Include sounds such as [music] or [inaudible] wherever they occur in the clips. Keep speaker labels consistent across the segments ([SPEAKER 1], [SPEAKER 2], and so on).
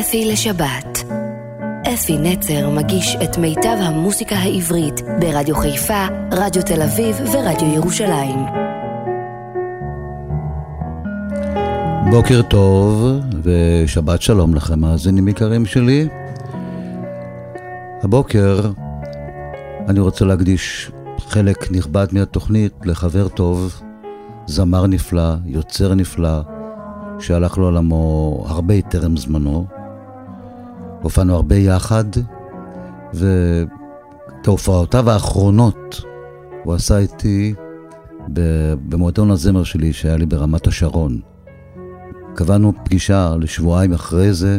[SPEAKER 1] אפי לשבת. אפי נצר מגיש את מיטב המוסיקה העברית ברדיו חיפה, רדיו תל אביב ורדיו ירושלים.
[SPEAKER 2] בוקר טוב ושבת שלום לכם, מאזינים יקרים שלי. הבוקר אני רוצה להקדיש חלק נכבד מהתוכנית לחבר טוב, זמר נפלא, יוצר נפלא, שהלך לעולמו הרבה טרם זמנו. הופענו הרבה יחד, ואת הופעותיו האחרונות הוא עשה איתי במועדון הזמר שלי שהיה לי ברמת השרון. קבענו פגישה לשבועיים אחרי זה,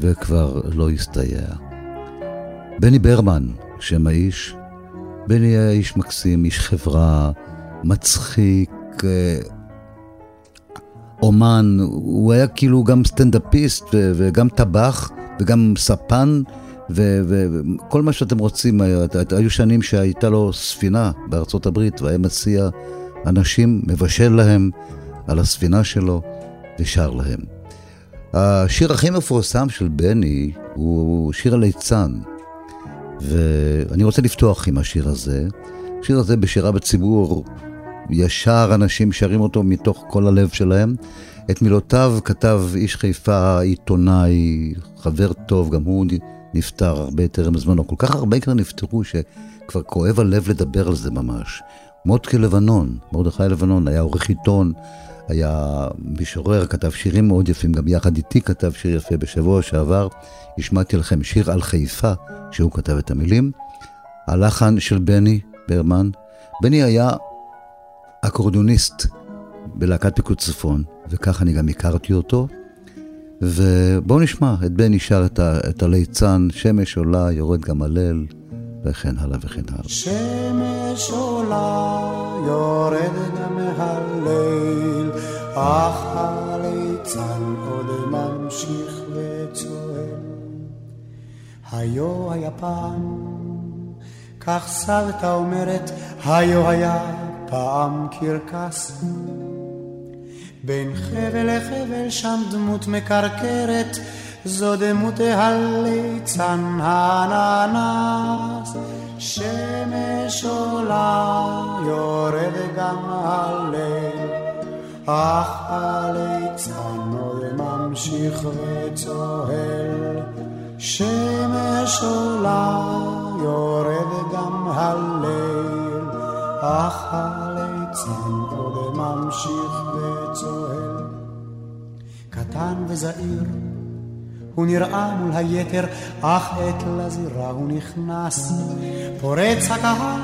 [SPEAKER 2] וכבר לא הסתייע. בני ברמן, שם האיש, בני היה איש מקסים, איש חברה, מצחיק, אה, אומן, הוא היה כאילו גם סטנדאפיסט וגם טבח וגם ספן וכל מה שאתם רוצים. היו שנים שהייתה לו ספינה בארצות הברית והיה מציע אנשים, מבשל להם על הספינה שלו ושר להם. השיר הכי מפורסם של בני הוא שיר הליצן. ואני רוצה לפתוח עם השיר הזה. השיר הזה בשירה בציבור, ישר אנשים שרים אותו מתוך כל הלב שלהם. את מילותיו כתב איש חיפה, עיתונאי, חבר טוב, גם הוא נפטר הרבה טרם זמנו. כל כך הרבה כבר נפטרו שכבר כואב הלב לדבר על זה ממש. מוטקה לבנון, מרדכי לבנון, היה עורך עיתון, היה משורר, כתב שירים מאוד יפים, גם יחד איתי כתב שיר יפה בשבוע שעבר. השמעתי לכם שיר על חיפה, שהוא כתב את המילים. הלחן של בני ברמן. בני היה אקורדיוניסט בלהקת פיקוד צפון, וכך אני גם הכרתי אותו. ובואו נשמע את בני שר את, ה, את הליצן, שמש עולה, יורד גם הלל, וכן הלאה וכן הלאה.
[SPEAKER 3] שמש עולה, יורד גם הלל, אך הליצן עוד ממשיך וצועק. היו היה פעם, כך סבתא אומרת, היו היה פעם קרקס. בין חבל לחבל שם דמות מקרקרת, זו דמות הליצן האננס. שמש עולה, יורד גם הליל, אך הליצן עוד ממשיך וצוהל. שמש עולה, יורד גם הליל, אך הליצן עוד ממשיך וצוהל. קטן וזעיר, הוא נראה מול היתר, אך עת לזירה הוא נכנס. פורץ הקהל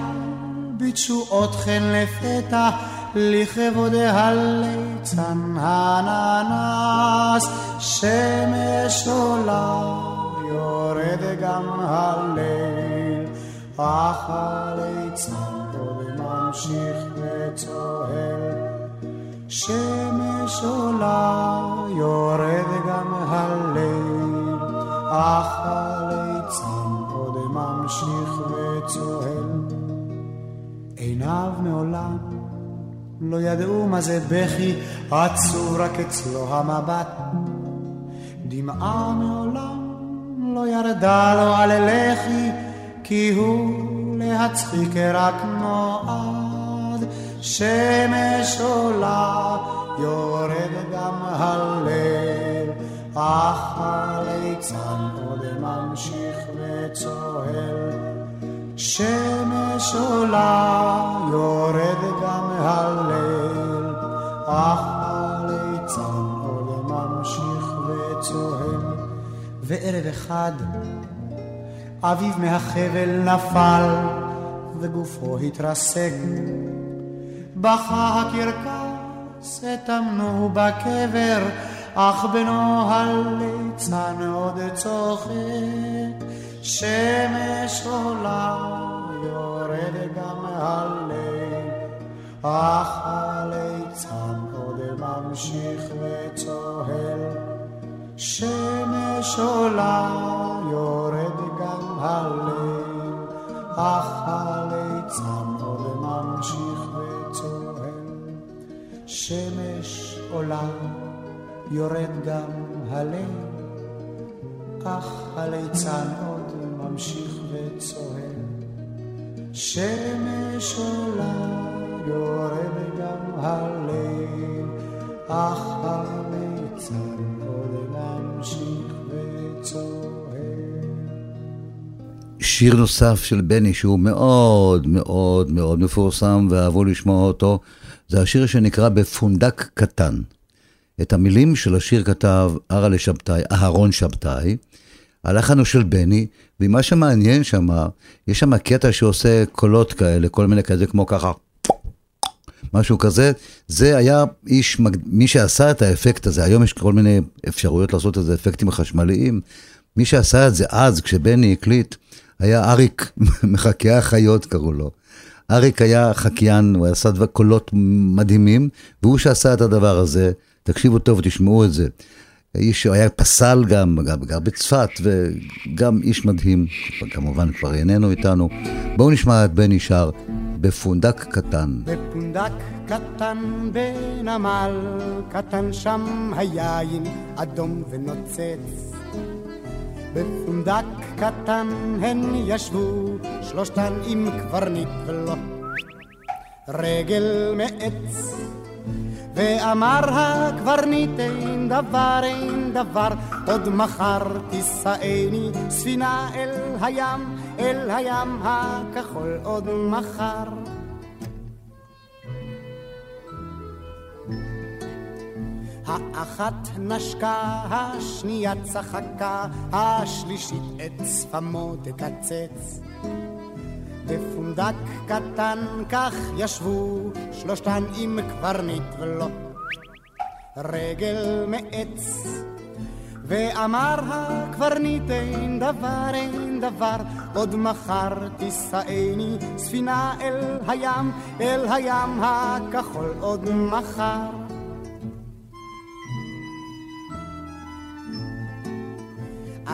[SPEAKER 3] בתשואות חן לפתע, לכבוד הליצן הננס. שמש עולה יורד גם הליל, אך הליצן עוד ממשיך וצוהל. שמש עולה, יורד גם הליל, אך הליצן עוד ממשיך וצוהל. עיניו מעולם לא ידעו מה זה בכי, עצוב רק אצלו המבט. דמעה מעולם לא ירדה לו על לחי, כי הוא להצחיק רק נועד. שמש עולה, יורד גם הליל, אך הליצן עוד ממשיך וצוהל. שמש עולה, יורד גם הליל, אך הליצן עוד ממשיך וצוהל. וערב אחד אביו מהחבל נפל וגופו התרסק. בכה הקרקס, הטמנו בקבר, אך בנו הליצן עוד צוחק. שמש עולה, יורד גם הליל, אך הליצן עוד ממשיך וצוהל. שמש עולה, יורד גם הליל, אך הליצן עוד ממשיך וצוהל. שמש עולה, יורד גם הליל, אך הליצן עוד ממשיך וצוהל. שמש עולה יורד גם הליל, אך הליצן עוד ממשיך וצוהל.
[SPEAKER 2] שיר נוסף של בני שהוא מאוד מאוד מאוד מפורסם ואהבו לשמוע אותו, זה השיר שנקרא בפונדק קטן. את המילים של השיר כתב אהרלה שבתאי, אהרון שבתאי, הלחן הוא של בני, ומה שמעניין שם, יש שם קטע שעושה קולות כאלה, כל מיני כאלה כמו ככה, משהו כזה, זה היה איש, מי שעשה את האפקט הזה, היום יש כל מיני אפשרויות לעשות את זה, אפקטים חשמליים, מי שעשה את זה אז, כשבני הקליט, היה אריק [laughs] מחכי החיות קראו לו. אריק היה חקיין, הוא עשה דבר, קולות מדהימים, והוא שעשה את הדבר הזה, תקשיבו טוב, תשמעו את זה. איש היה פסל גם, גם גר בצפת, וגם איש מדהים, כמובן כבר איננו איתנו. בואו נשמע את בני שר בפונדק קטן.
[SPEAKER 3] בפונדק קטן בנמל קטן שם היין אדום ונוצץ. בפונדק קטן הן ישבו שלושתן עם קברניט ולו רגל מעץ. ואמר הקברניט אין דבר אין דבר עוד מחר תישאני ספינה אל הים אל הים הכחול עוד מחר האחת נשקה, השנייה צחקה, השלישית את שפמו תקצץ. בפונדק קטן כך ישבו שלושתן עם קברניט ולו רגל מעץ. ואמר הקברניט אין דבר אין דבר עוד מחר תישאני ספינה אל הים אל הים הכחול עוד מחר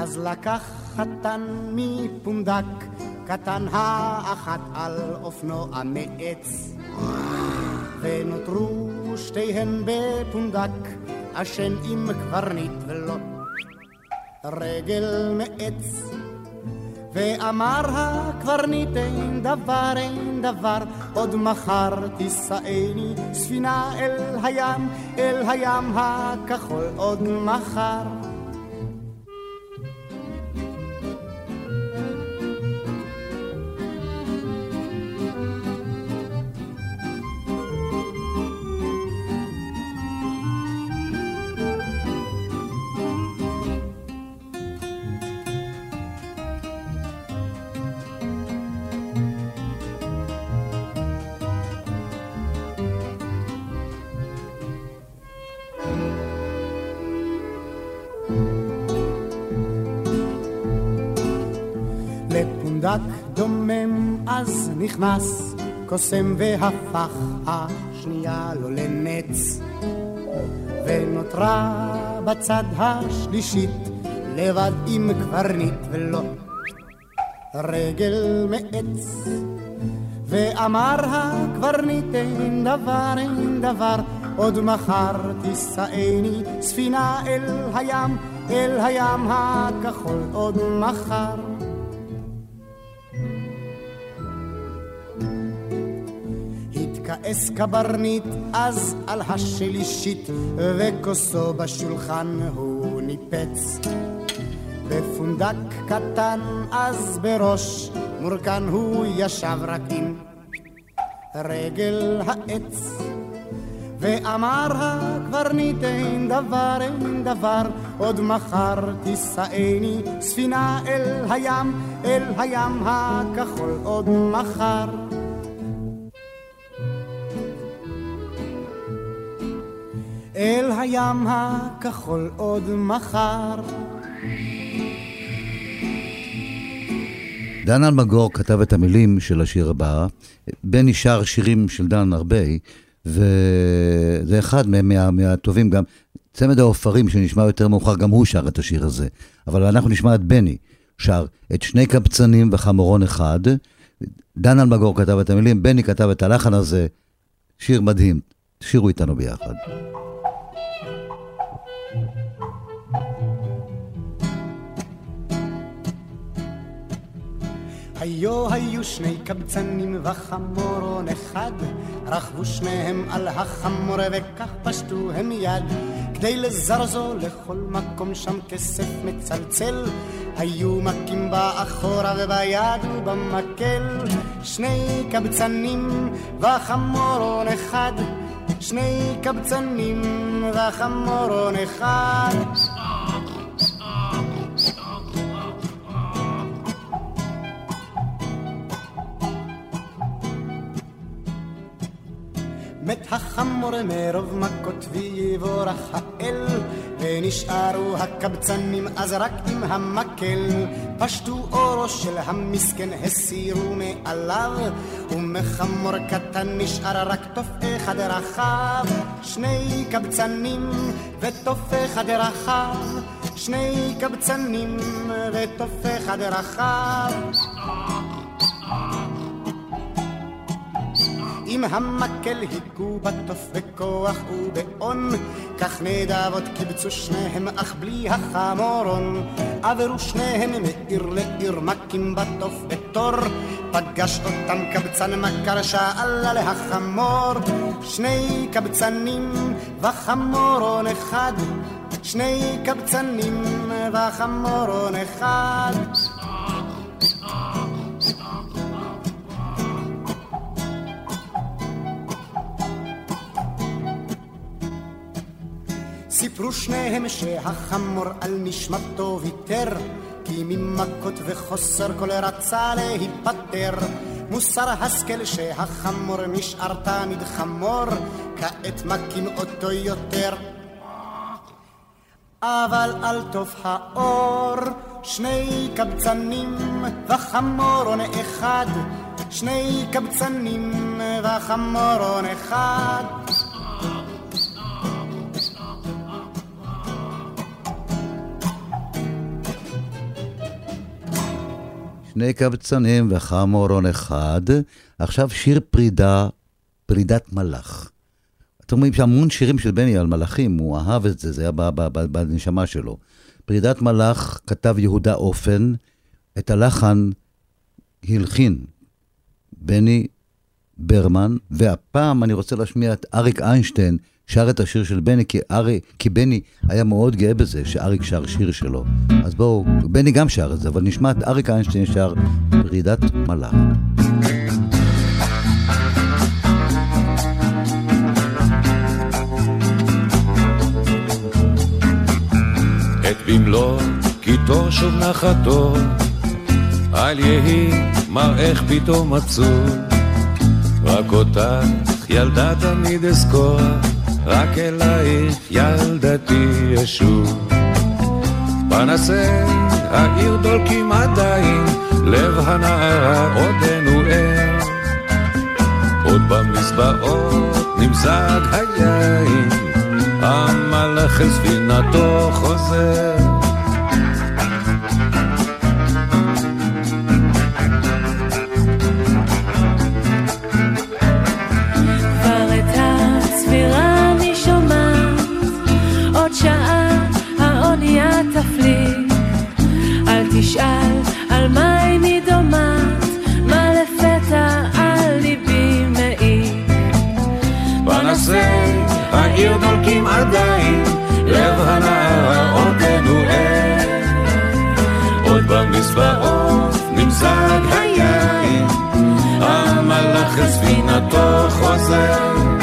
[SPEAKER 3] אז לקח חתן מפונדק קטן האחת על אופנוע מעץ ונותרו שתיהן בפונדק ישן עם קברניט ולו רגל מעץ ואמר הקברניט אין דבר אין דבר עוד מחר תישאני ספינה אל הים אל הים הכחול עוד מחר נכנס קוסם והפך השנייה לו לנץ. ונותרה בצד השלישית לבד עם קברניט ולו רגל מעץ ואמר הקברניט אין דבר אין דבר עוד מחר תישאני ספינה אל הים אל הים הכחול עוד מחר כעס קברניט אז על השלישית, וכוסו בשולחן הוא ניפץ. בפונדק קטן אז בראש מורכן הוא ישב רק עם רגל העץ. ואמר הקברניט אין דבר אין דבר עוד מחר תישאני ספינה אל הים אל הים הכחול עוד מחר אל הים הכחול עוד מחר.
[SPEAKER 2] דן אלמגור כתב את המילים של השיר הבא, בני שר שירים של דן הרבה, וזה אחד מהם מה, מהטובים גם. צמד העופרים שנשמע יותר מאוחר, גם הוא שר את השיר הזה. אבל אנחנו נשמע את בני, שר את שני קבצנים וחמורון אחד. דן אלמגור כתב את המילים, בני כתב את הלחן הזה, שיר מדהים. שירו איתנו ביחד.
[SPEAKER 3] היו היו שני קבצנים וחמורון אחד, רכבו שניהם על החמור וכך פשטו הם יד, כדי לזרזו לכל מקום שם כסף מצלצל, היו מכים באחורה וביד ובמקל, שני קבצנים וחמורון אחד, שני קבצנים וחמורון אחד. החמור מרוב מכות ויבורך האל ונשארו הקבצנים אז רק עם המקל. פשטו אורו של המסכן הסירו מעליו ומחמור קטן נשאר רק תוף אחד רחב. שני קבצנים ותוף אחד רחב. שני קבצנים ותוף אחד רחב עם המקל היכו בתוף בכוח ובאון, כך נדבות קיבצו שניהם אך בלי החמורון. עברו שניהם מעיר לעיר מכים בתוף בתור, פגש אותם קבצן מכר שאל על החמור. שני קבצנים וחמורון אחד, שני קבצנים וחמורון אחד. סיפרו שניהם שהחמור על נשמתו ויתר, כי ממכות וחוסר כל רצה להיפטר. מוסר השכל שהחמור נשאר תמיד חמור, כעת מכים אותו יותר. אבל על טוב האור, שני קבצנים וחמורון אחד, שני קבצנים וחמורון אחד.
[SPEAKER 2] שני קבצנים וחמורון אחד. עכשיו שיר פרידה, פרידת מלאך. אתם אומרים שהמון שירים של בני על מלאכים, הוא אהב את זה, זה היה בנשמה שלו. פרידת מלאך כתב יהודה אופן, את הלחן הלחין בני ברמן, והפעם אני רוצה להשמיע את אריק איינשטיין, שר את השיר של בני, כי, ארי, כי בני היה מאוד גאה בזה שאריק שר שיר שלו. אז בואו, בני גם שר את זה, אבל נשמע את אריק איינשטיין שר פרידת מלאך.
[SPEAKER 4] במלוא שוב נחתו, אל יהי מראך פתאום עצוב, רק אותך ילדה תמיד אזכור. רק אלייך ילדתי ישוב. פנסי העיר דולקים עדיין, לב הנערה עודנו ער. עוד במזבעות נמזג היין, המלאך אל ספינתו חוזר. פנסי העיר דולקים עדיין, לב הנערה עודנו ער. עוד במזבעות נמזג היין, המלאך אל ספינתו חוזר.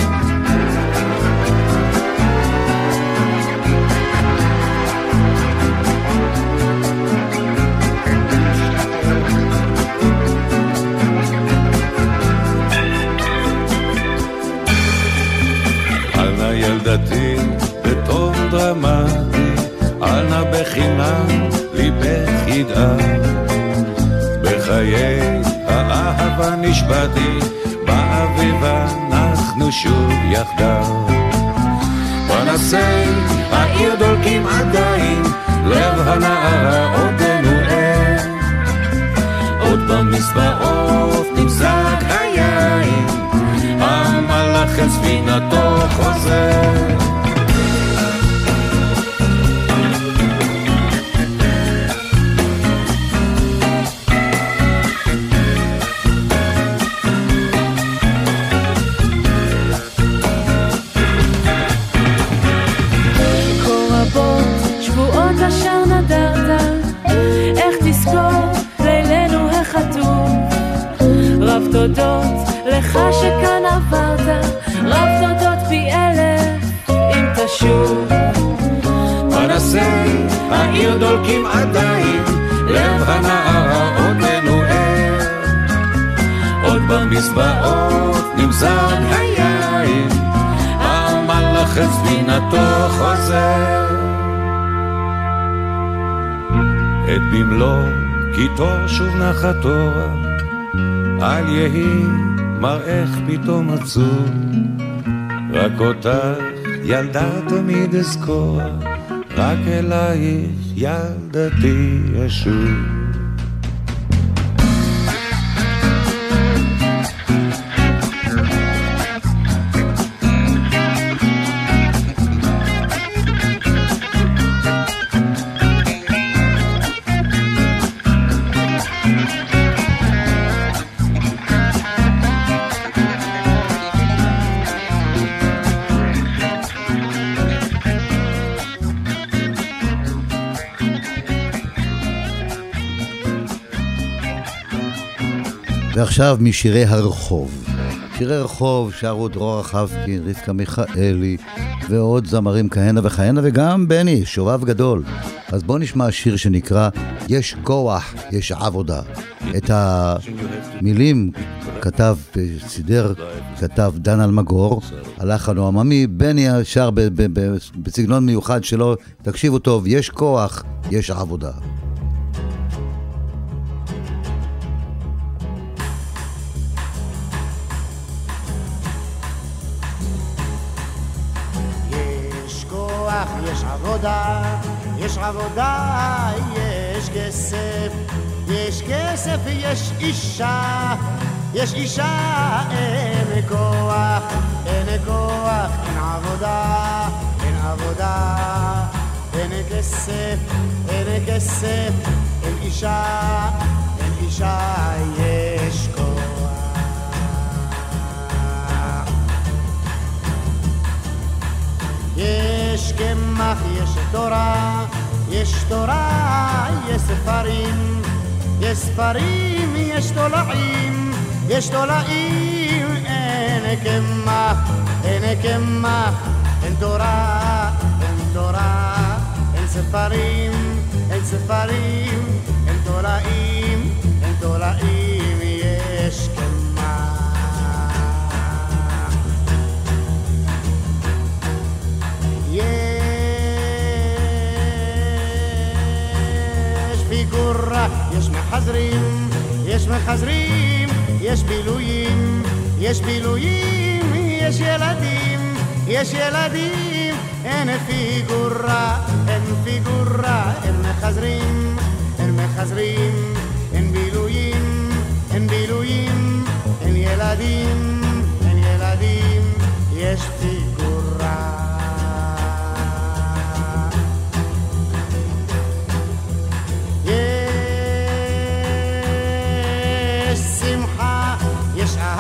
[SPEAKER 4] ידאג. בחיי האהבה נשבעתי, באביב אנחנו שוב יחדיו. פנסי העיר דולקים עדיין, לב הנערה עודנו ער. עוד במזבעות נמזג היין, המלאך אל ספינתו חוזר. העיר דולקים עדיין, לב הנערה עודנו ער. עוד במזבעות נמזג היין, המלאך את ספינתו חוזר. את במלוא קיטור שוב נחת אורה, אל יהי מראך פתאום עצוב, רק אותך ילדה תמיד אזכור, רק אלייך ילדתי אשוב.
[SPEAKER 2] ועכשיו משירי הרחוב. שירי רחוב שרו דרור חבקין, רבקה מיכאלי ועוד זמרים כהנה וכהנה וגם בני, שובב גדול. אז בואו נשמע שיר שנקרא יש כוח, יש עבודה. את המילים כתב, סידר, כתב דן אלמגור, הלחן הוא עממי, בני שר בסגנון מיוחד שלו, תקשיבו טוב, יש כוח, יש עבודה.
[SPEAKER 3] עבודה, יש עבודה, יש כסף, יש כסף, יש אישה, יש אישה, אין כוח, אין כוח, אין עבודה, אין עבודה, אין כסף, אין כסף, אין אישה, אין אישה, יש קמח, יש תורה, יש תורה, יש ספרים, יש ספרים, יש תולעים, יש תולעים, אין קמח, אין קמח, אין תורה, אין תורה, אין ספרים, אין ספרים, אין תולעים, אין תולעים, יש קמח. גורה, יש מחזרים, יש מחזרים, יש בילויים, יש בילויים, יש ילדים, יש ילדים, אין פיגורה, אין פיגורה, אין מחזרים, אין מחזרים, אין בילויים, אין בילויים, אין ילדים, אין ילדים, יש פיגורה.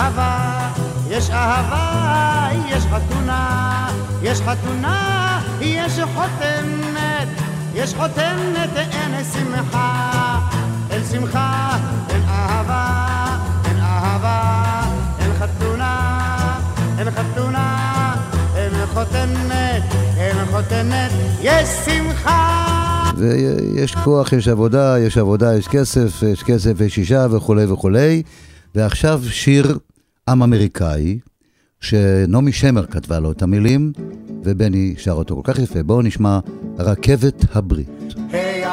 [SPEAKER 3] אהבה, יש אהבה, יש חתונה, יש חתונה, יש חותנת, יש חותנת, אין שמחה, אין שמחה, אין אהבה, אין אהבה, אין חתונה, אין חתונה, אין חותנת, אין חותנת, יש שמחה.
[SPEAKER 2] ויש כוח, יש עבודה, יש עבודה, יש כסף, יש כסף, יש אישה וכולי וכולי. ועכשיו שיר עם אמריקאי, שנעמי שמר כתבה לו את המילים, ובני שר אותו כל כך יפה. בואו נשמע רכבת הברית.
[SPEAKER 3] היי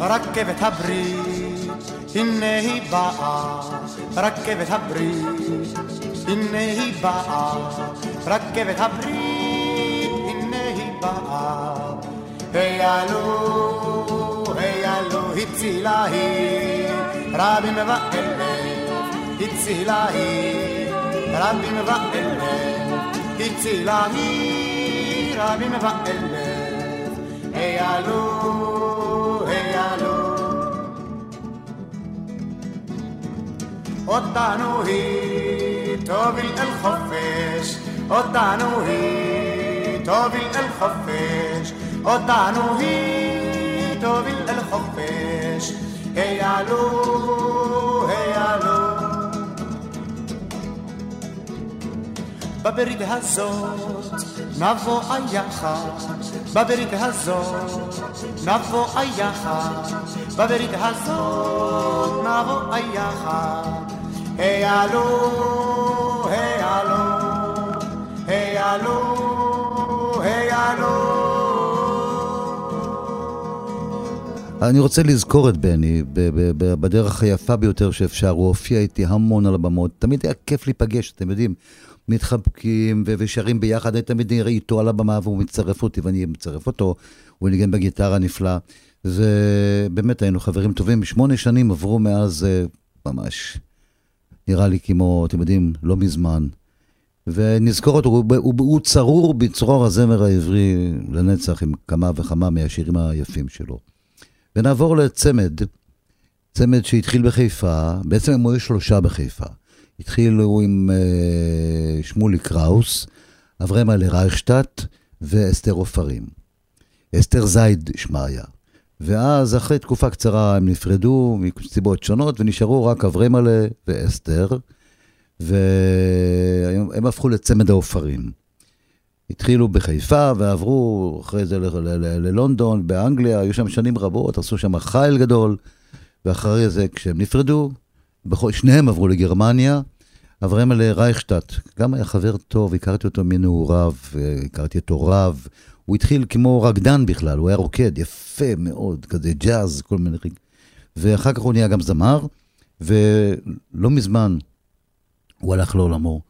[SPEAKER 3] רכבת הברית, הנה היא באה, רכבת הברית, הנה היא באה, רכבת הברית, הנה היא באה. היעלו, היעלו, הצילה היא, רבים ואלף, הצילה היא, רבים ואלף, הצילה היא, רבים ואלף. היעלו, אותנו היא תוביל אל חופש, אותנו היא תוביל אל חופש, אותנו היא תוביל אל חופש. היעלו, היעלו. בברית הזאת נבוא היחד, בברית הזאת נבוא היחד, בברית הזאת נבוא היחד. העלו, העלו, העלו, העלו.
[SPEAKER 2] אני רוצה לזכור את בני בדרך היפה ביותר שאפשר, הוא הופיע איתי המון על הבמות, תמיד היה כיף להיפגש, אתם יודעים, מתחבקים ושרים ביחד, אני תמיד נראה איתו על הבמה והוא מצרף אותי ואני מצרף אותו, הוא ניגן בגיטרה נפלא, ובאמת היינו חברים טובים, שמונה שנים עברו מאז אה, ממש, נראה לי כמו, אתם יודעים, לא מזמן. ונזכור אותו, הוא, הוא, הוא צרור בצרור הזמר העברי לנצח עם כמה וכמה מהשירים היפים שלו. ונעבור לצמד, צמד שהתחיל בחיפה, בעצם הם היו שלושה בחיפה. התחילו עם uh, שמולי קראוס, אברהם אלה רייכשטט ואסתר עופרים. אסתר זייד שמה היה. ואז אחרי תקופה קצרה הם נפרדו מסיבות שונות ונשארו רק אברמלה ואסתר, והם הפכו לצמד העופרים. התחילו בחיפה ועברו אחרי זה ללונדון, באנגליה, היו שם שנים רבות, עשו שם חייל גדול, ואחרי זה כשהם נפרדו, שניהם עברו לגרמניה. אברהם אלה רייכשטט, גם היה חבר טוב, הכרתי אותו מנעוריו, הכרתי אותו רב. הוא התחיל כמו רקדן בכלל, הוא היה רוקד, יפה מאוד, כזה ג'אז, כל מיני... ואחר כך הוא נהיה גם זמר, ולא מזמן הוא הלך לעולמו.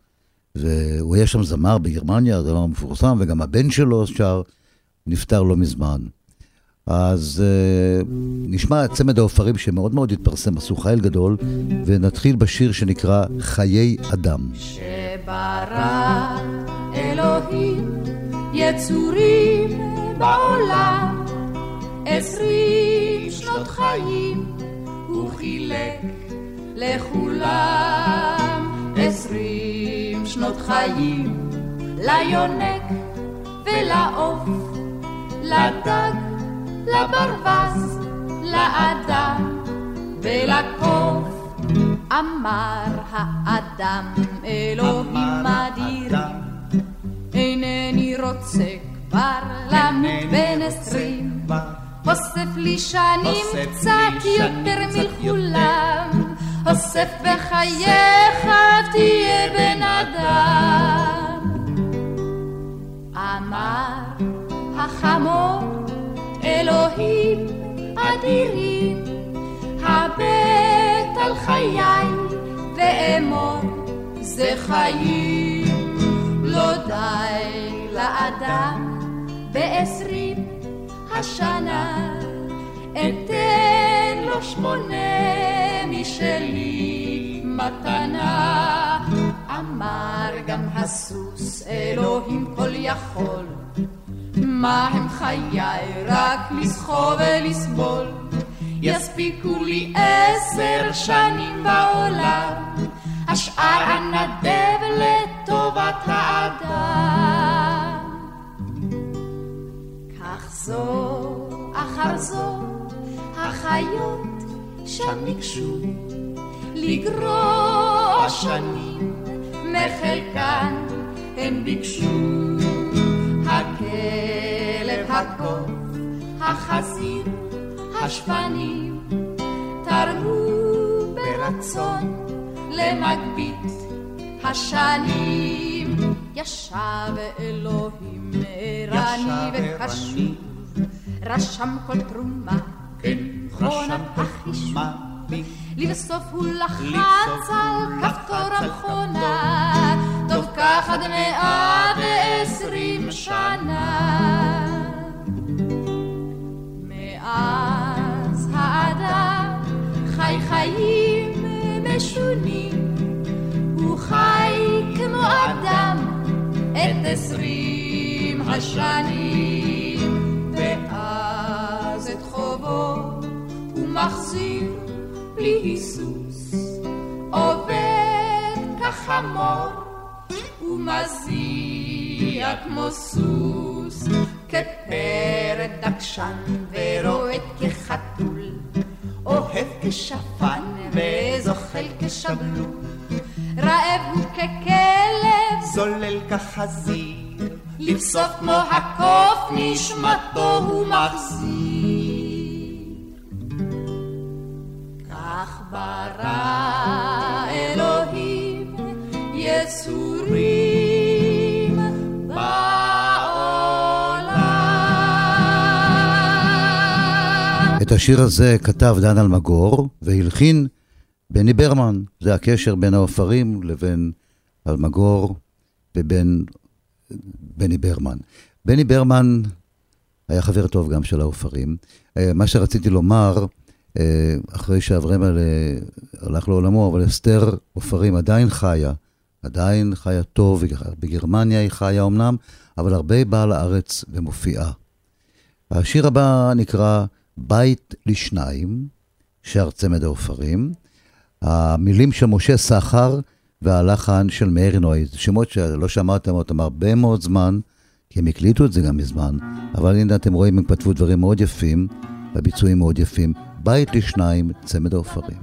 [SPEAKER 2] והוא היה שם זמר בגרמניה, זמר מפורסם, וגם הבן שלו שר, נפטר לא מזמן. אז uh, נשמע את צמד העופרים שמאוד מאוד התפרסם, עשו חייל גדול, ונתחיל בשיר שנקרא חיי אדם.
[SPEAKER 5] שברא אלוהים יצורים בעולם, עשרים שנות חיים הוא חילק לכולם עשרים שנות חיים ליונק ולעוף, לדג, לברווז, לאדם ולקוף. אמר האדם אלוהים אדירים, אינני רוצה כבר למות בן עשרים, אוסף לי שנים קצת יותר מכולם. אוסף בחייך תהיה בן אדם. אמר החמור אלוהים אדירים, הבט על חיי ואמור זה חיים. לא די לאדם בעשרים השנה, אתן לו שמונה משלי מתנה. אמר גם הסוס, אלוהים כל יכול, מה הם חיי רק לסחוב ולסבול? יספיקו לי עשר שנים בעולם, השאר אנדב לטובת האדם. כך זו אחר זו החיות שם ניגשו לגרוע שנים, מחלקן הם ביקשו. הכלב, הקוף, החזיר, השפנים, תרמו ברצון למגבית השנים. ישב אלוהים ערני וקשוב, רשם כל תרומה. כן. רשם החישוב. לבסוף הוא לחץ על כפתור המכונה, טוב כך עד מאה ועשרים שנה. השנים, ואז את חובו מחזיר בלי היסוס, עובר
[SPEAKER 6] חמור, ומזיע כמו סוס, כפרד דקשן ורועד כחתול, אוהב כשפן וזוחל כשבלול, רעב הוא ככלב,
[SPEAKER 7] זולל כחזיר,
[SPEAKER 6] לבסוף כמו הקוף נשמתו הוא מחזיר. כך ברא אלוהים יצורים.
[SPEAKER 2] את השיר הזה כתב דן אלמגור והלחין בני ברמן. זה הקשר בין העופרים לבין אלמגור ובין בני ברמן. בני ברמן היה חבר טוב גם של העופרים. אה, מה שרציתי לומר, אה, אחרי שאברמל אה, הלך לעולמו, אבל אסתר עופרים עדיין חיה, עדיין חיה טוב, בגרמניה היא חיה אמנם, אבל הרבה באה לארץ ומופיעה. השיר הבא נקרא בית לשניים, שר צמד העופרים. המילים של משה סחר והלחן של מאיר נויד, שמות שלא שמעתם אותם הרבה מאוד זמן, כי הם הקליטו את זה גם מזמן, אבל הנה אתם רואים, הם כתבו דברים מאוד יפים, והביצועים מאוד יפים. בית לשניים, צמד העופרים.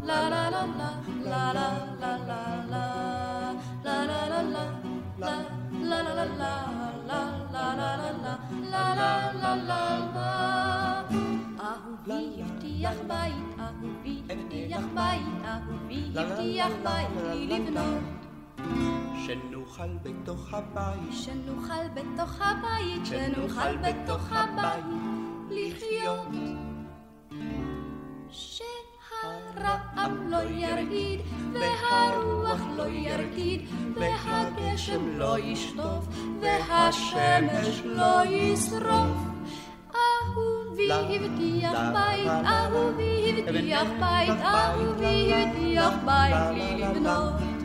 [SPEAKER 6] הבטיח בית לבנות
[SPEAKER 7] שנוכל בתוך הבית,
[SPEAKER 6] שנוכל בתוך הבית, שנוכל בתוך הבית לחיות. שהרעם לא ירעיד, והרוח לא ירקיד, והגשם לא ישטוף, והשמש לא ישרוף. אהובי הבטיח בית, אהובי הבטיח בית, אהובי הבטיח בית לי לבנות.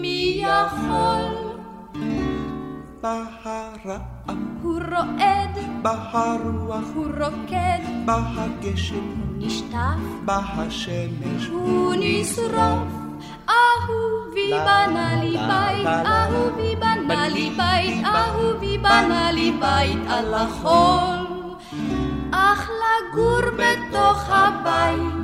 [SPEAKER 6] מי יכול?
[SPEAKER 7] בהרעם,
[SPEAKER 6] הוא רועד,
[SPEAKER 7] בהרוח,
[SPEAKER 6] הוא רוקד,
[SPEAKER 7] בהגשם,
[SPEAKER 6] הוא נשטף,
[SPEAKER 7] בהשמש,
[SPEAKER 6] הוא נשרוף. אהובי בנה לי בית, אהובי בנה לי בית, אהובי בנה לי בית על החול. אך לגור בתוך הבית,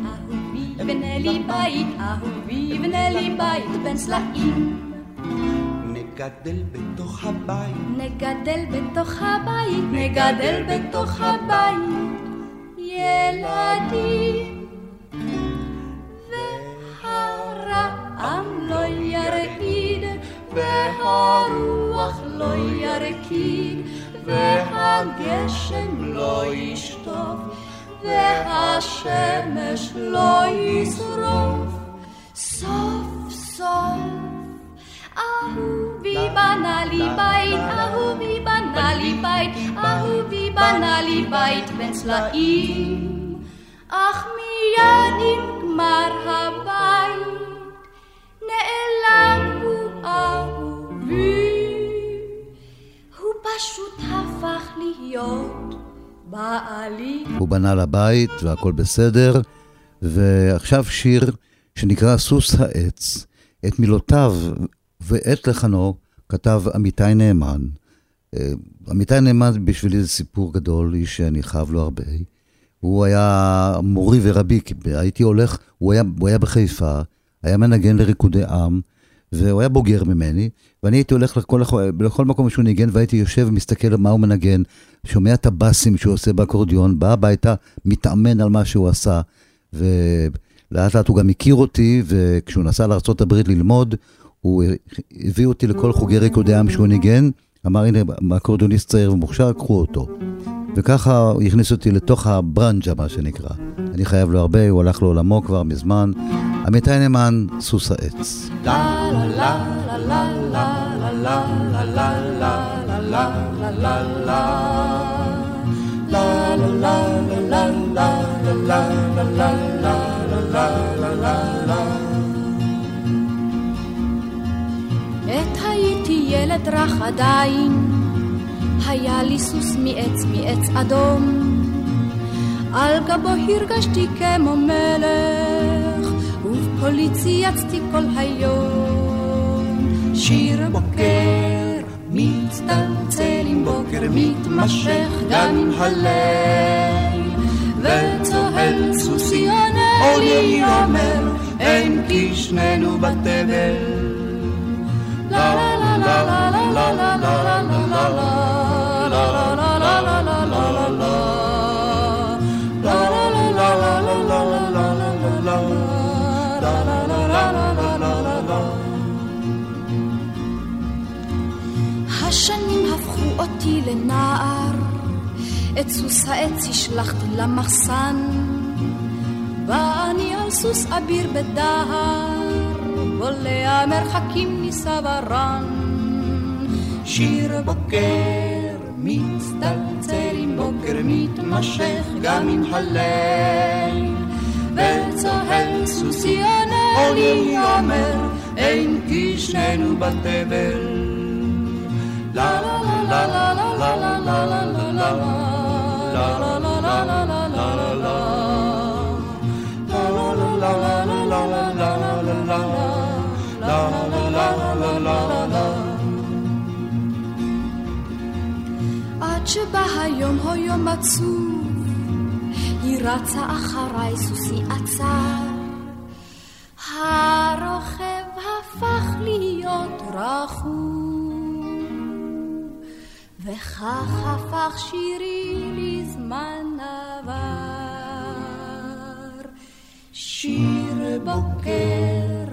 [SPEAKER 6] אהובי בנה לי בית, אהובי בנה לי בית בין סלעים.
[SPEAKER 7] נגדל בתוך הבית,
[SPEAKER 6] נגדל בתוך הבית, נגדל בתוך הבית, ילדים. והרעם לא ירעיד, והרוח לא ירקיד, והגשם לא ישטוף, והשמש לא ישרוף. סוף סוף אהובי בנה לי בית, אהובי בנה לי בית, אהובי בנה לי בית בין צלעים. אך מיד עם גמר הבית, נעלם הוא אהובי. הוא פשוט הפך להיות בעלי.
[SPEAKER 2] הוא בנה לבית והכל בסדר, ועכשיו שיר שנקרא סוס העץ. את מילותיו ואת לחנו כתב עמיתי נאמן. אה, עמיתי נאמן בשבילי זה סיפור גדול, איש שאני חייב לו הרבה. הוא היה מורי ורבי, הייתי הולך, הוא היה, הוא היה בחיפה, היה מנגן לריקודי עם, והוא היה בוגר ממני, ואני הייתי הולך לכל, לכל מקום שהוא ניגן, והייתי יושב ומסתכל מה הוא מנגן, שומע את הבאסים שהוא עושה באקורדיון, בא הביתה, מתאמן על מה שהוא עשה, ולאט לאט הוא גם הכיר אותי, וכשהוא נסע לארה"ב ללמוד, הוא הביא אותי לכל חוגי ריקודי עם שהוא ניגן, אמר, הנה, אקורדיוניסט צעיר ומוכשר, קחו אותו. וככה הוא הכניס אותי לתוך הברנג'ה, מה שנקרא. אני חייב לו הרבה, הוא הלך לעולמו כבר מזמן. עמיתי נאמן, סוס העץ.
[SPEAKER 6] עת הייתי ילד רך עדיין, היה לי סוס מעץ מעץ אדום, על גבו הרגשתי כמו מלך, ובקולי צייצתי כל היום. שיר בוקר מצטלצל עם בוקר מתמשך גם עם הליל, וצוהל סוסי עונה לי אומר, אין כי שנינו בתבל. la la la la la la la la la la אותי לנער, את סוס העץ השלכתי למחסן, ואני על סוס אביר בדהר, בולע מרחקים מסברן. שיר בוקר מצטלצל עם בוקר מתמשך גם עם הליל, וצוהל סוסי עונה לי אומר, אין כי שנינו בתבל. la la עד שבא היום, הו יום עצוב, היא רצה אחריי סוסי עצר. הרוכב הפך להיות רכוב. וכך הפך שירי לזמן עבר. שיר בוקר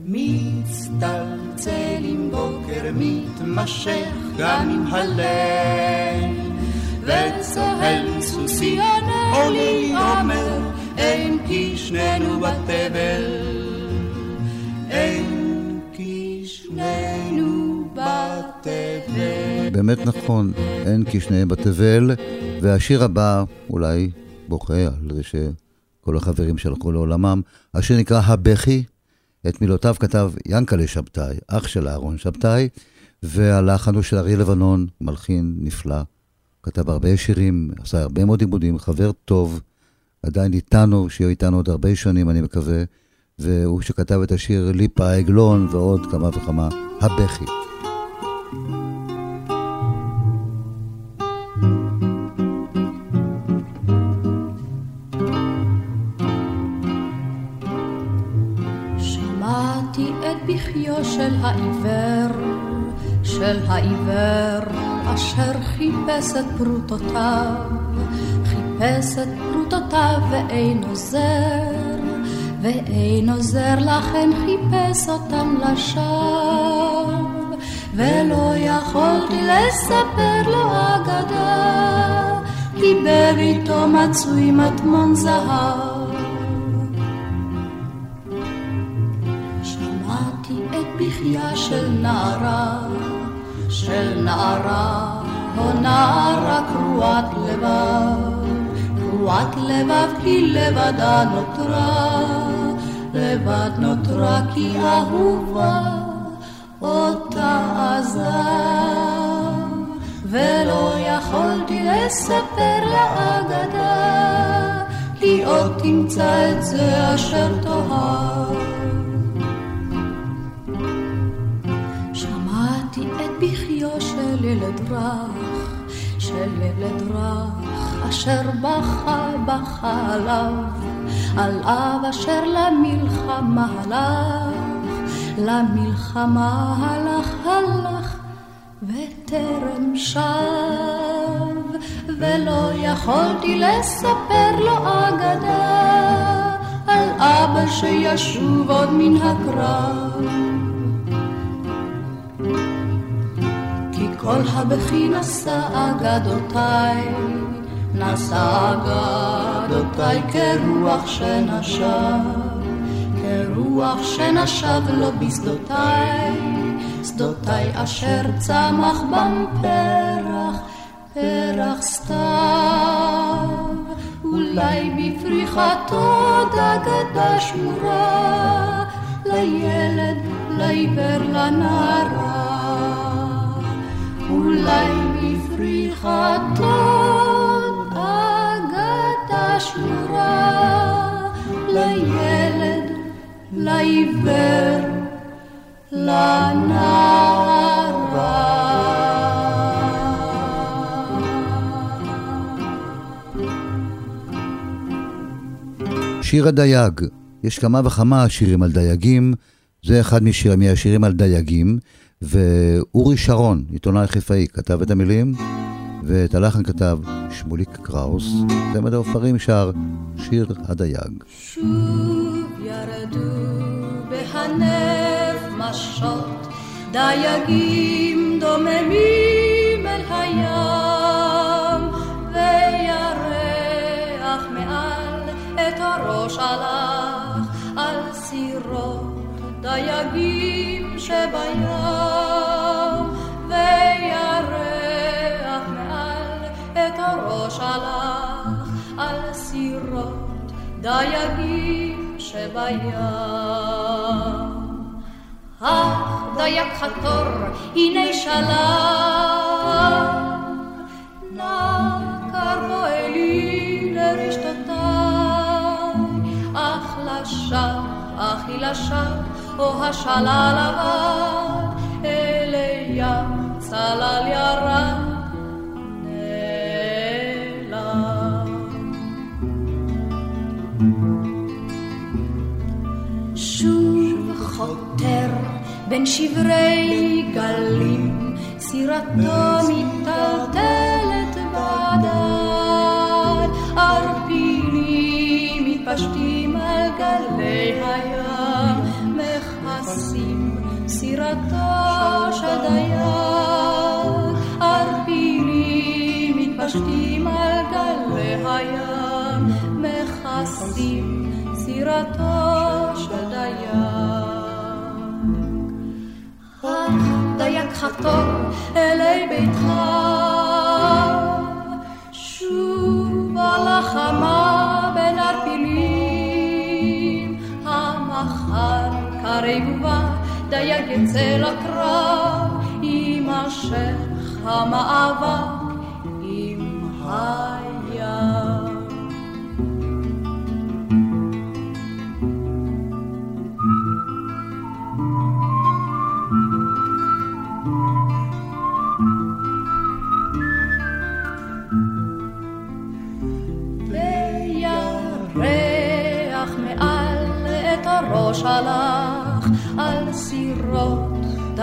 [SPEAKER 6] מצטלצל עם בוקר מתמשך גם עם הליל וצוהל סוסי עונה לי אומר אין כי שנינו בתבל
[SPEAKER 2] באמת נכון, אין כי שניהם בתבל, והשיר הבא אולי בוכה על זה שכל החברים שלחו לעולמם, השיר נקרא הבכי. את מילותיו כתב ינקלה שבתאי, אח של אהרון שבתאי, והלחן הוא של אריה לבנון, מלחין נפלא. כתב הרבה שירים, עשה הרבה מאוד עיבודים, חבר טוב, עדיין איתנו, שיהיה איתנו עוד הרבה שנים, אני מקווה. והוא שכתב את השיר ליפה העגלון ועוד כמה וכמה, הבכי.
[SPEAKER 6] שמעתי של העיוור, של העיוור, אשר חיפש את פרוטותיו, חיפש את פרוטותיו ואין עוזר, ואין עוזר לכן חיפש אותם לשווא, ולא יכולתי לספר לו אגדה, כי בביתו מצוי מטמון זהב. בכייה של נערה, של נערה, או נערה קרועת לבב, קרועת לבב כי לבדה נותרה, לבד נותרה כי אהובה אותה עזב, ולא יכולתי לספר לאגדה, כי עוד תמצא את זה אשר תאהב. של ילד רך, של ילד רך, אשר בכה בכה עליו, על אב אשר למלחמה הלך, למלחמה הלך הלך וטרם שב, ולא יכולתי לספר לו אגדה על אבא שישוב עוד מן הקרב. כל הבכי נשא אגדותיי, נשא אגדותיי כרוח שנשב. כרוח שנשב לו בשדותיי, שדותיי אשר צמח בם פרח, פרח סתיו. אולי בפריחתו דגדה שמורה, לילד, לעיוור, לנערה. אולי בפריחתו דגדה שמורה, לילד, לעיוור, לנערה.
[SPEAKER 2] שיר הדייג, יש כמה וכמה שירים על דייגים, זה אחד משיר, מהשירים על דייגים, ואורי שרון, עיתונאי חיפאי, כתב את המילים, ואת הלחן כתב שמוליק קראוס, צמד העופרים שר שיר הדייג.
[SPEAKER 6] שוב ירדו בהנף משות, דייגים דוממים אל הים, וירח מעל את הראש הלך על סירות דייגים שבים, וירח מעל את הראש הלך על סירות דייגים שבים. אך דייג חתור, הנה שלם, קרבו אלי לרשתותיי, אך לשווא, אך היא לשווא, או השלל עבד, אלי ים צלל ירד, בין שברי גלים, סירתו מיטלטלת בדד, ערפילים מתפשטים על גלי הים, מכסים סירתו של דייג, ערפילים מתפשטים על גלי הים, מכסים סירתו של דייג. דייג חתור אלי ביתך, שוב על החמה דייג יצא לקרב, יימשך המאבק עם הים.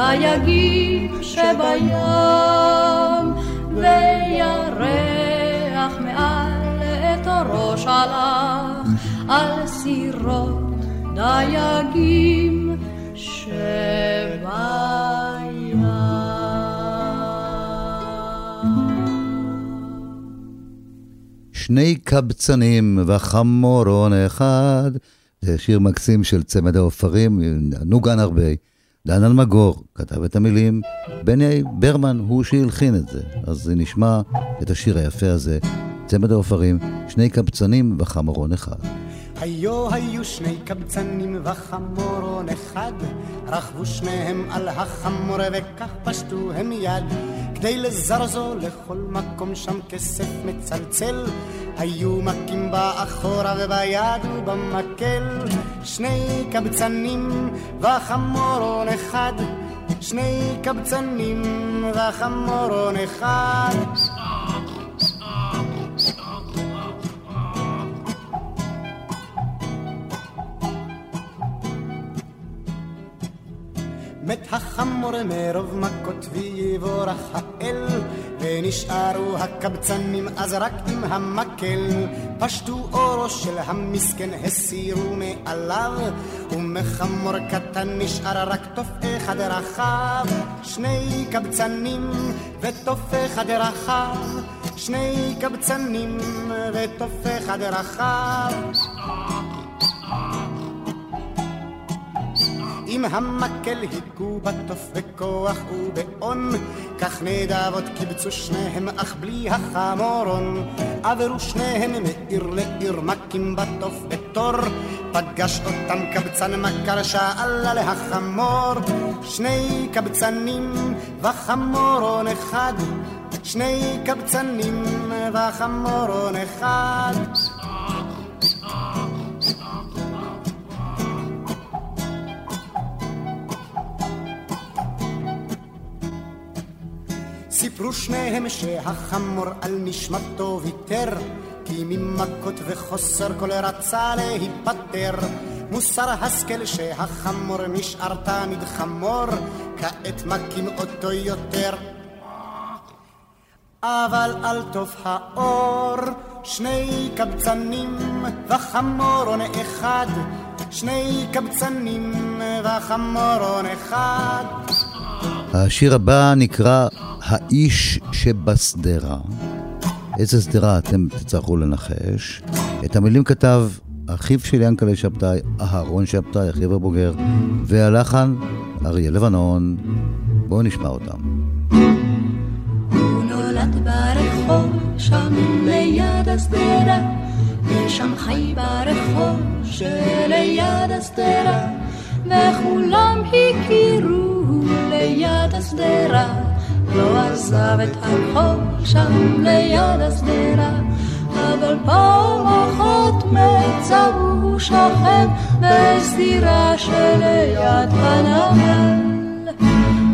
[SPEAKER 6] דייגים שבים וירח מעל את הראש הלך על סירות דייגים שבים.
[SPEAKER 2] שני קבצנים וחמורון אחד. זה שיר מקסים של צמד העופרים, נוגן הרבה. דן אלמגור כתב את המילים, בני ברמן הוא שהלחין את זה. אז נשמע את השיר היפה הזה, צמד העופרים, שני קבצנים וחמורון אחד.
[SPEAKER 3] היו היו שני קבצנים וחמורון אחד, רכבו שניהם על החמור וכך פשטו הם יד. כדי לזרזו לכל מקום שם כסף מצלצל, היו מכים באחורה וביד ובמקל. שני קבצנים וחמורון אחד, שני קבצנים וחמורון אחד. החמור מרוב מכות ויבורך האל ונשארו הקבצנים אז רק עם המקל. פשטו אורו של המסכן הסירו מעליו ומחמור קטן נשאר רק תוף אחד רחב. שני קבצנים ותוף אחד רחב. שני קבצנים ותוף אחד רחב עם המקל היכו בתוף בכוח ובאון, כך נדבות קיבצו שניהם אך בלי החמורון. עברו שניהם מעיר לעיר מכים בתוף בתור, פגש אותם קבצן מכר שאל על החמור. שני קבצנים וחמורון אחד, שני קבצנים וחמורון אחד. סיפרו שניהם שהחמור על נשמתו ויתר, כי ממכות וחוסר כל רצה להיפטר. מוסר השכל שהחמור נשאר תמיד חמור, כעת מכים אותו יותר. אבל על טוב האור, שני קבצנים וחמורון אחד, שני קבצנים וחמורון אחד.
[SPEAKER 2] השיר הבא נקרא האיש שבשדרה. איזה שדרה אתם תצטרכו לנחש. את המילים כתב אחיו של ינקלה שבתאי, אהרון שבתאי, אחיו הבוגר, והלחן אריה לבנון. בואו נשמע אותם.
[SPEAKER 6] נולד ברחוב, שם ליד השדרה, ושם חי ברחוב שליד השדרה, וכולם הכירו ליד השדרה. לא עזב את הרחוב שם ליד השדרה, אבל פעם אחת מצב הוא שוכב בסדירה שליד הנמל.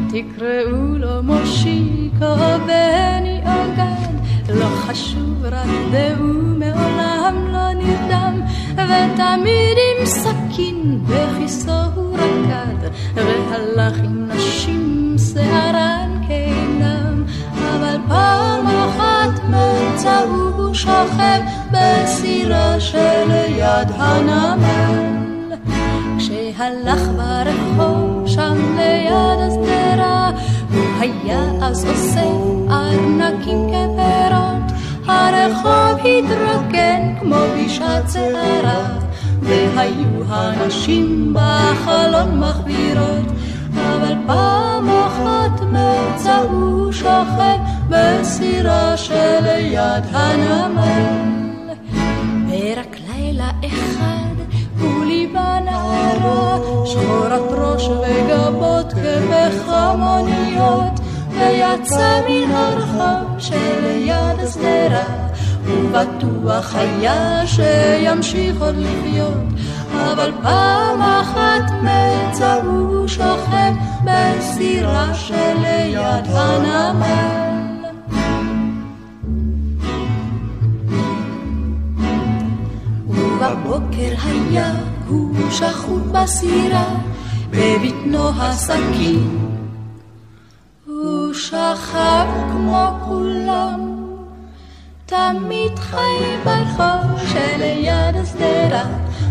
[SPEAKER 6] תקראו לו מושיקו בני אגד, לא חשוב רק דהו מעולם לא נרדם, ותמיד עם סכין בכיסו הוא רקד, והלך עם נשים שערן כינם, אבל פעם אחת מצא הוא שוכב בסירה שליד הנמל. כשהלך ברחוב שם ליד השדרה, הוא היה אז אוסף ארנקים כפירות. הרחוב התרוקן כמו בשעת שערה, והיו הנשים בחלון מחבירות. אבל פעם הוא שוכב בסירה שליד הנמל. ורק לילה אחד הוא ליבה נערה, שחורת ראש וגבות כבחמוניות, ויצא מן הרחוב שליד השדרה, ובטוח היה שימשיך עוד לחיות. אבל פעם אחת מצא הוא שוכב בסירה שליד הנמל. ובבוקר היה הוא שחוט בסירה, בבטנו הסכין. הוא שכב כמו כולם, תמיד חי ברחוב שליד השדרה.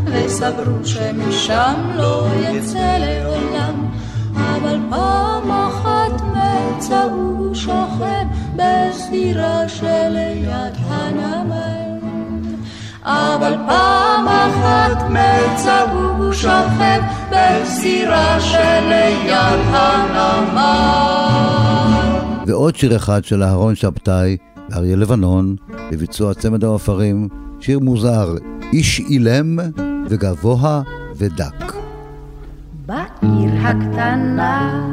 [SPEAKER 6] וסברו שמשם לא יצא לעולם, אבל פעם אחת מצא הוא שוכב בסירה שליד הנמל. אבל פעם אחת מצא הוא שוכב בסירה שליד הנמל.
[SPEAKER 2] ועוד שיר אחד של אהרון שבתאי ואריה לבנון, בביצוע צמד העופרים, שיר מוזר, איש אילם וגבוה ודק.
[SPEAKER 5] בעיר הקטנה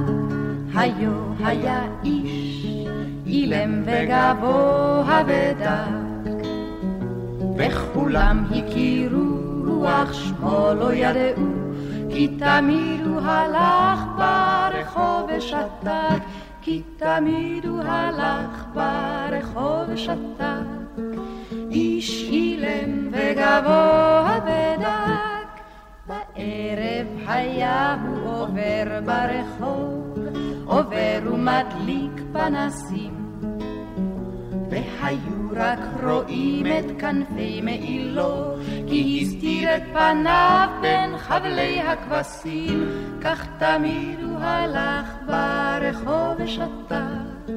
[SPEAKER 5] היו היה איש אילם וגבוה ודק וכולם הכירו אך שמו לא ידעו כי תמיד הוא הלך ברחוב כי תמיד הוא הלך ברחוב ושתק איש אילם וגבוה ודק בערב היה הוא עובר ברחוב עובר ומדליק פנסים. והיו רק רואים את כנפי מעילו, כי הסתיר את פניו בין חבלי הכבשים, כך תמיד הוא הלך ברחוב ושתק.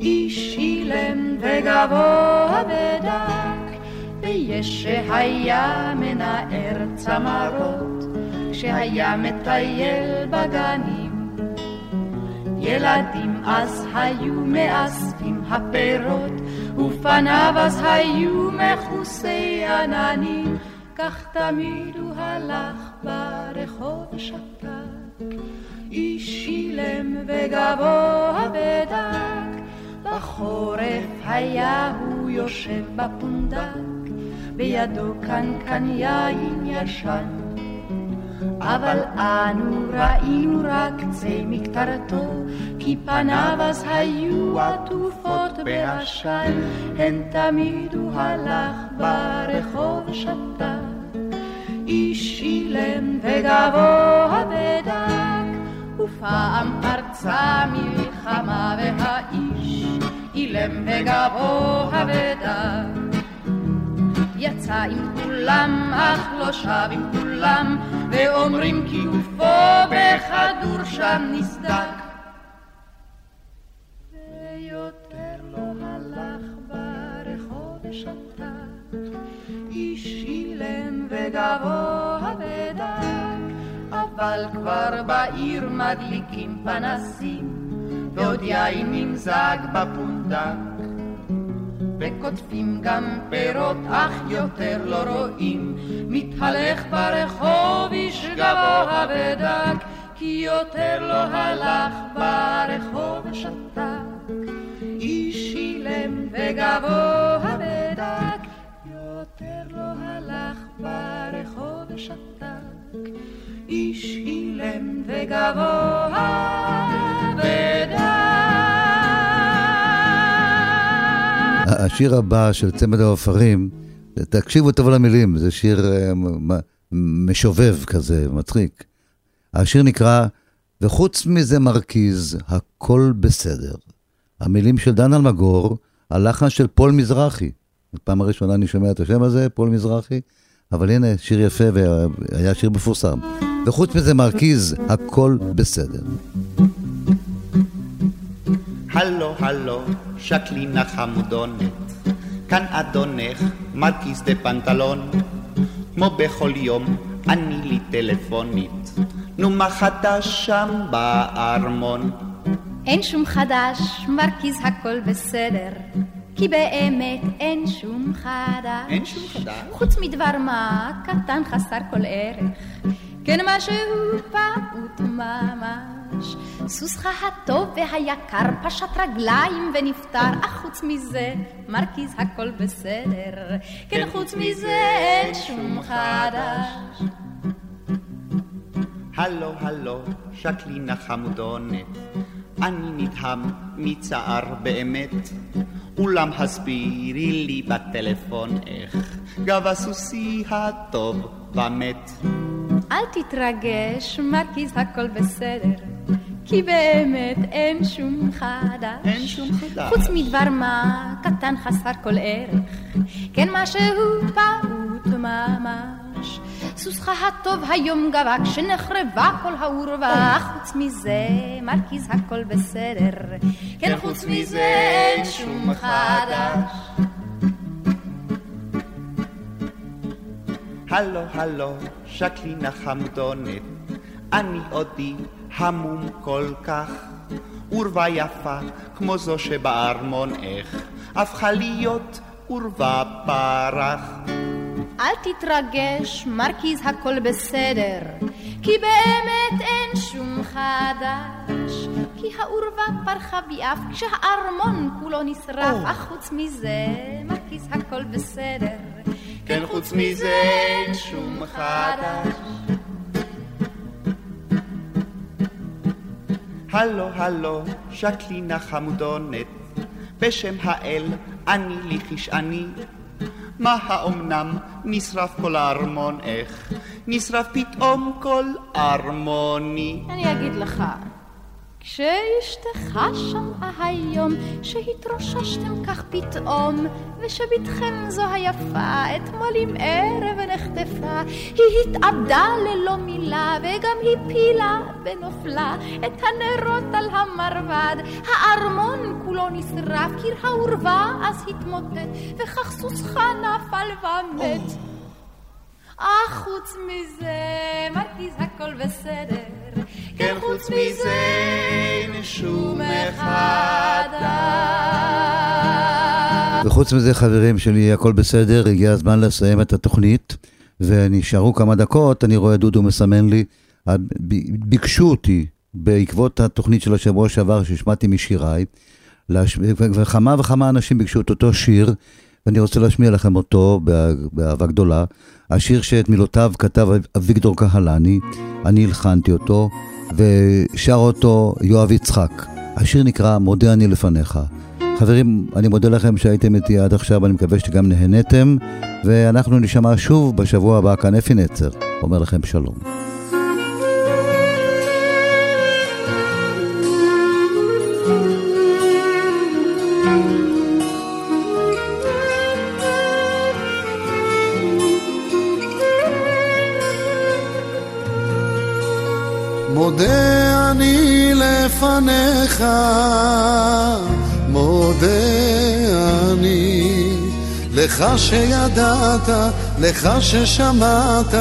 [SPEAKER 5] איש אילם וגבוה ודק, ויש שהיה מנער צמרות, כשהיה מטייל בגנים. ילדים אז היו מאספים הפירות, ופניו אז היו מכוסי עננים, כך תמיד הוא הלך ברחוב ושתק. איש אילם וגבוה ודק, בחורף היה הוא יושב בפונדק, בידו קנקן יין ישן. אבל אנו ראינו רק קצה מקטרתו, כי פניו אז היו עטופות בעשן, הן תמיד הוא הלך ברחוב ושתק. איש אילם וגבוה ודק, ופעם פרצה מלחמה והאיש אילם וגבוה ודק. יצא עם כולם, אך לא שב עם כולם, ואומרים כי גופו בכדור שם נסדק. ויותר לא הלך ברחוב ושתק, איש אילם וגבוה ודק, אבל כבר בעיר מדליקים פנסים, ועוד יין נמזג בפונדק. וקוטפים גם פירות, אך יותר לא רואים. מתהלך ברחוב איש גבוה ודק, כי יותר לא הלך ברחוב ושתק. איש אילם וגבוה ודק, יותר לא הלך ברחוב ושתק. איש אילם וגבוה
[SPEAKER 2] השיר הבא של צמד העופרים, תקשיבו טוב למילים, זה שיר אה, משובב כזה, מצחיק. השיר נקרא "וחוץ מזה מרקיז, הכל בסדר". המילים של דן אלמגור, הלחן של פול מזרחי. פעם הראשונה אני שומע את השם הזה, פול מזרחי, אבל הנה, שיר יפה והיה שיר מפורסם. וחוץ מזה מרקיז, הכל בסדר.
[SPEAKER 7] הלו, הלו, שקלינה חמודונת, כאן אדונך, מרקיס דה פנטלון. כמו בכל יום, אני לי טלפונית, נו מה חדש שם בארמון?
[SPEAKER 8] אין שום חדש, מרקיז הכל בסדר. כי באמת אין שום חדש.
[SPEAKER 7] אין שום חדש?
[SPEAKER 8] חוץ מדבר מה קטן חסר כל ערך. כן משהו פעוט ממש. סוסך הטוב והיקר פשט רגליים ונפטר, אך חוץ מזה מרכיז הכל בסדר. כן חוץ מזה אין שום חדש.
[SPEAKER 7] הלו הלו, שקלינה חמודונת, אני נדהם מצער באמת. אולם הסבירי לי בטלפון איך גב הסוסי הטוב ומת.
[SPEAKER 8] אל תתרגש, מרקיז הכל בסדר, כי באמת אין שום חדש.
[SPEAKER 7] אין שום חדש.
[SPEAKER 8] חוץ מדבר מה קטן חסר כל ערך, כן משהו פעוט ממש. סוסך הטוב היום גבה כשנחרבה כל העורבה, חוץ מזה מרקיז הכל בסדר, כן חוץ מזה אין שום חדש.
[SPEAKER 7] הלו הלו, שקלינה חמדונת, אני עודי המום כל כך, עורבה יפה כמו זו שבארמון איך, הפכה להיות עורבה פרח.
[SPEAKER 8] אל תתרגש, מרקיז הכל בסדר, כי באמת אין שום חדש. כי העורבה פרחה ביעף כשהארמון כולו נשרף, אך חוץ מזה, מרקיז הכל בסדר.
[SPEAKER 7] כן חוץ מזה אין שום חדש. הלו הלו, שקלינה חמודונת, בשם האל אני לי חשעני. מה האומנם נשרף כל הארמון איך? נשרף פתאום כל ארמוני.
[SPEAKER 8] אני אגיד לך,
[SPEAKER 9] כשאשתך שמעה היום שהתרוששתם כך פתאום ושבתכם זו היפה אתמול עם ערב נחטפה היא התאבדה ללא מילה וגם הפילה בנופלה את הנרות על המרבד. הארמון כולו נשרף קיר העורבה אז התמוטט וכך סוסך נפל ומת. אך חוץ מזה מרגיז הכל בסדר
[SPEAKER 10] כן חוץ מזה אין שום אחד
[SPEAKER 2] וחוץ מזה, חברים שלי, הכל בסדר, הגיע הזמן לסיים את התוכנית, ונשארו כמה דקות, אני רואה דודו מסמן לי, ביקשו אותי, בעקבות התוכנית של השבוע שעבר, שהשמעתי משיריי, וכמה וכמה אנשים ביקשו את אותו שיר, ואני רוצה להשמיע לכם אותו באהבה גדולה. השיר שאת מילותיו כתב אביגדור קהלני, אני הלחנתי אותו, ושר אותו יואב יצחק. השיר נקרא "מודה אני לפניך". חברים, אני מודה לכם שהייתם איתי עד עכשיו, אני מקווה שגם נהניתם, ואנחנו נשמע שוב בשבוע הבא כאן אפי נצר. אומר לכם שלום.
[SPEAKER 11] מודה אני לפניך, מודה אני לך שידעת, לך ששמעת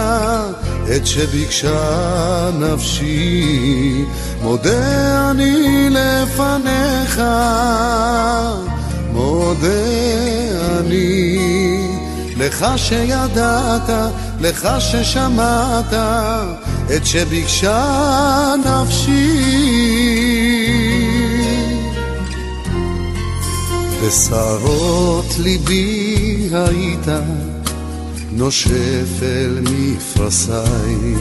[SPEAKER 11] את שביקשה נפשי, מודה אני לפניך, מודה אני לך שידעת, לך ששמעת את שביקשה נפשי. בשרות ליבי היית נושף אל מפרסי,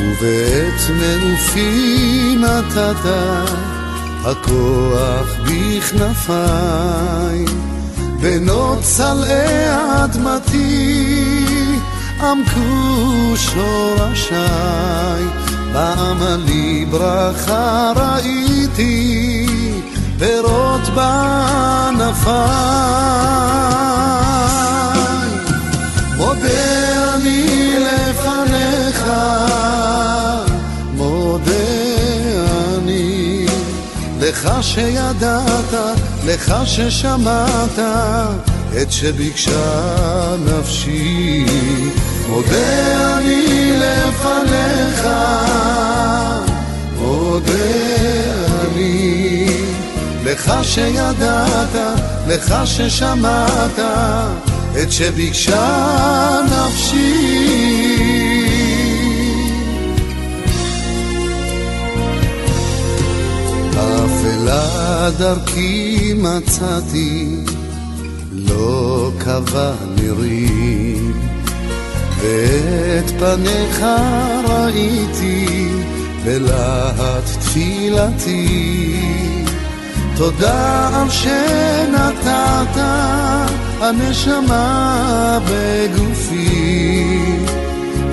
[SPEAKER 11] ובעת מנופי נתת הכוח בכנפיי, בנות צלעי אדמתי עמקו שורשיי, בעמלי ברכה ראיתי, פירות בענפיי. מודה אני לפניך, מודה אני, לך שידעת, לך ששמעת, את שביקשה נפשי, מודה אני לפניך, מודה אני, לך שידעת, לך ששמעת, את שביקשה נפשי. אפלה דרכי מצאתי לא קבע נירים, ואת פניך ראיתי בלהט תפילתי. תודה על שנתת הנשמה בגופי,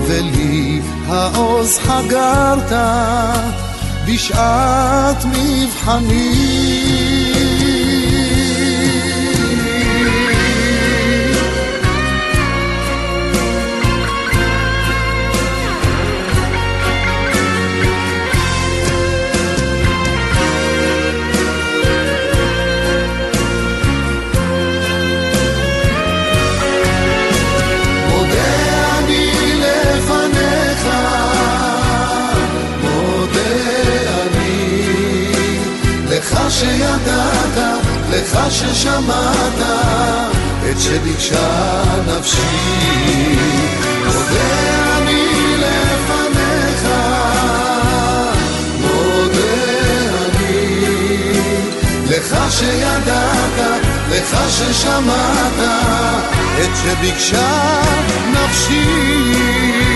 [SPEAKER 11] ולי העוז חגרת בשעת מבחנים. שידעת, לך ששמעת את שביקשה נפשי. מודה אני לפניך, מודה אני, לך שידעת, לך ששמעת את שביקשה נפשי.